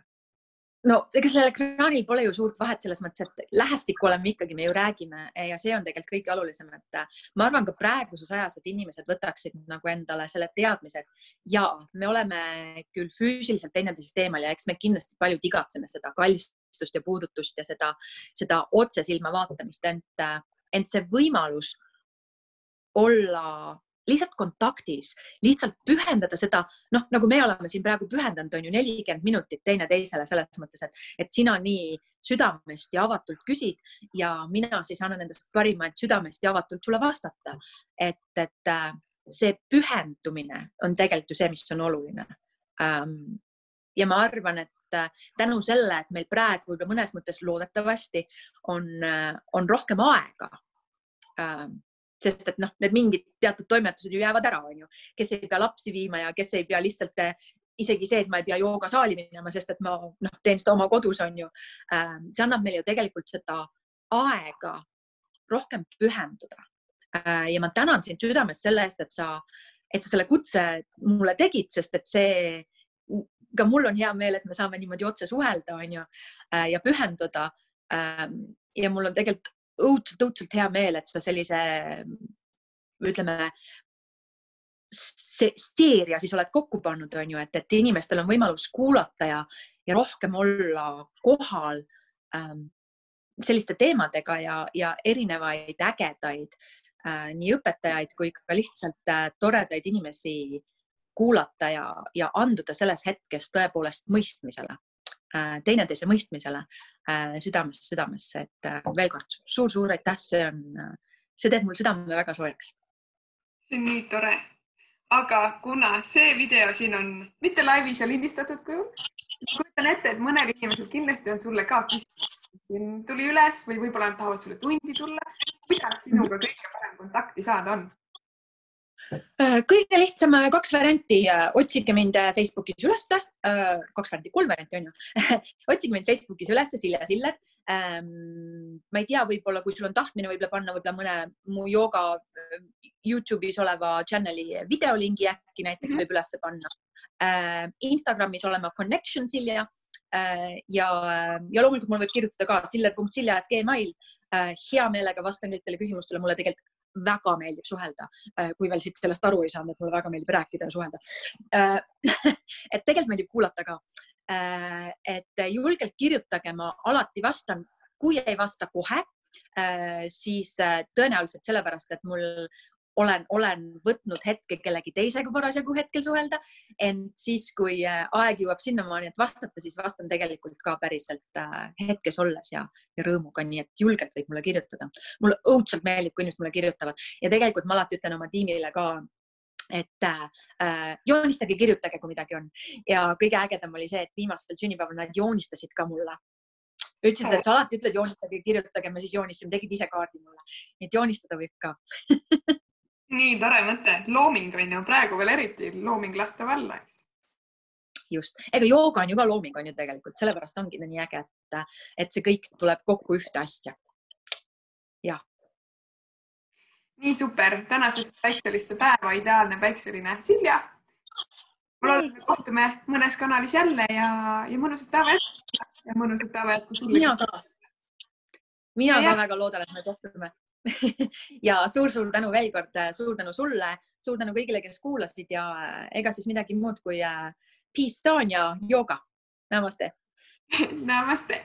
no ega sellel ekraanil pole ju suurt vahet selles mõttes, et lähestikku oleme ikkagi, me ju räägime ja see on tegelikult kõige olulisem, et äh, ma arvan ka praeguses ajas, et inimesed võtaksid nagu endale selle teadmise, et ja me oleme küll füüsiliselt teineteisest eemal ja eks me kindlasti paljud igatseme seda kallistust ja puudutust ja seda, seda otsesilma vaatamist, ent, äh, ent see võimalus olla lihtsalt kontaktis, lihtsalt pühendada seda, noh, nagu me oleme siin praegu pühendanud, on ju nelikümmend minutit teineteisele selles mõttes, et, et sina nii südamest ja avatult küsid ja mina siis annan endast parima, et südamest ja avatult sulle vastata. et, et äh, see pühendumine on tegelikult ju see, mis on oluline. Ähm, ja ma arvan, et äh, tänu selle, et meil praegu võib-olla mõnes mõttes loodetavasti on, äh, on rohkem aega ähm, sest et noh, need mingid teatud toimetused ju jäävad ära, onju, kes ei pea lapsi viima ja kes ei pea lihtsalt eh, isegi see, et ma ei pea joogasaali minema, sest et ma noh, teen seda oma kodus, on ju. Ähm, see annab meile ju tegelikult seda aega rohkem pühenduda. Äh, ja ma tänan sind südamest selle eest, et sa, et sa selle kutse mulle tegid, sest et see, ka mul on hea meel, et me saame niimoodi otse suhelda, on ju, äh, ja pühenduda. Ähm, ja mul on tegelikult õudselt, õudselt hea meel, et sa sellise ütleme, see seeria siis oled kokku pannud, on ju, et, et inimestel on võimalus kuulata ja, ja rohkem olla kohal ähm, selliste teemadega ja, ja erinevaid ägedaid äh, nii õpetajaid kui ka lihtsalt äh, toredaid inimesi kuulata ja, ja anduda selles hetkes tõepoolest mõistmisele teineteise mõistmisele Äh, südamest südamesse, et äh, veel kord suur-suur aitäh, see on, äh, see teeb mul südame väga soojaks. see on nii tore, aga kuna see video siin on mitte laivis ja lindistatud kujul, siis kujutan ette, et mõnel inimesel kindlasti on sulle ka küsimus, siin tuli üles või võib-olla nad tahavad sulle tundi tulla. kuidas sinuga kõige parem kontakti saada on? Äh, kõige lihtsam, äh, kaks varianti, äh, otsige mind Facebookis ülesse, kaks varianti, kolm varianti on ju otsige mind Facebookis ülesse, Silja Siller. Ähm, ma ei tea, võib-olla kui sul on tahtmine, võib-olla panna võib-olla mõne mu jooga Youtube'is oleva channel'i videolingi äkki näiteks mm -hmm. võib ülesse panna. Instagramis olema Connection Silja ja, ja loomulikult mul võib kirjutada ka siller.silja.gmail. hea meelega vastan kõikidele küsimustele, mulle tegelikult väga meeldib suhelda, äh, kui veel siit sellest aru ei saanud, et mulle väga meeldib rääkida ja suhelda. Äh, et tegelikult meeldib kuulata ka. Äh, et julgelt kirjutage, ma alati vastan, kui ei vasta kohe, siis tõenäoliselt sellepärast, et mul olen, olen võtnud hetke kellegi teisega parasjagu hetkel suhelda, ent siis, kui äh, aeg jõuab sinnamaani, et vastata, siis vastan tegelikult ka päriselt äh, hetkes olles ja, ja rõõmuga, nii et julgelt võib mulle kirjutada. mulle õudselt meeldib, kui inimesed mulle kirjutavad ja tegelikult ma alati ütlen oma tiimile ka, et äh, joonistage, kirjutage, kui midagi on ja kõige ägedam oli see, et viimastel sünnipäeval nad joonistasid ka mulle ütlesid, et sa alati ütled joonistage, kirjutage, me siis joonistasime, tegid ise kaardi mulle. nii et joonistada võib ka nii tore mõte, looming on ju praegu veel eriti looming laste valla, eks. just, ega jooga on ju ka looming on ju tegelikult, sellepärast ongi ta nii äge, et, et see kõik tuleb kokku ühte asja. jah. nii super, tänasesse päikselisse päeva ideaalne päikseline Silja. ma loodan, et me kohtume mõnes kanalis jälle ja, ja mõnusat päeva jätku ja mõnusat päeva jätku sulle. mina ka. mina ja, ka ja. väga loodan, et me kohtume ja suur-suur tänu veel kord, suur tänu sulle, suur tänu kõigile, kes kuulasid ja ega siis midagi muud kui äh, peace on ja jooga. Namaste. Namaste.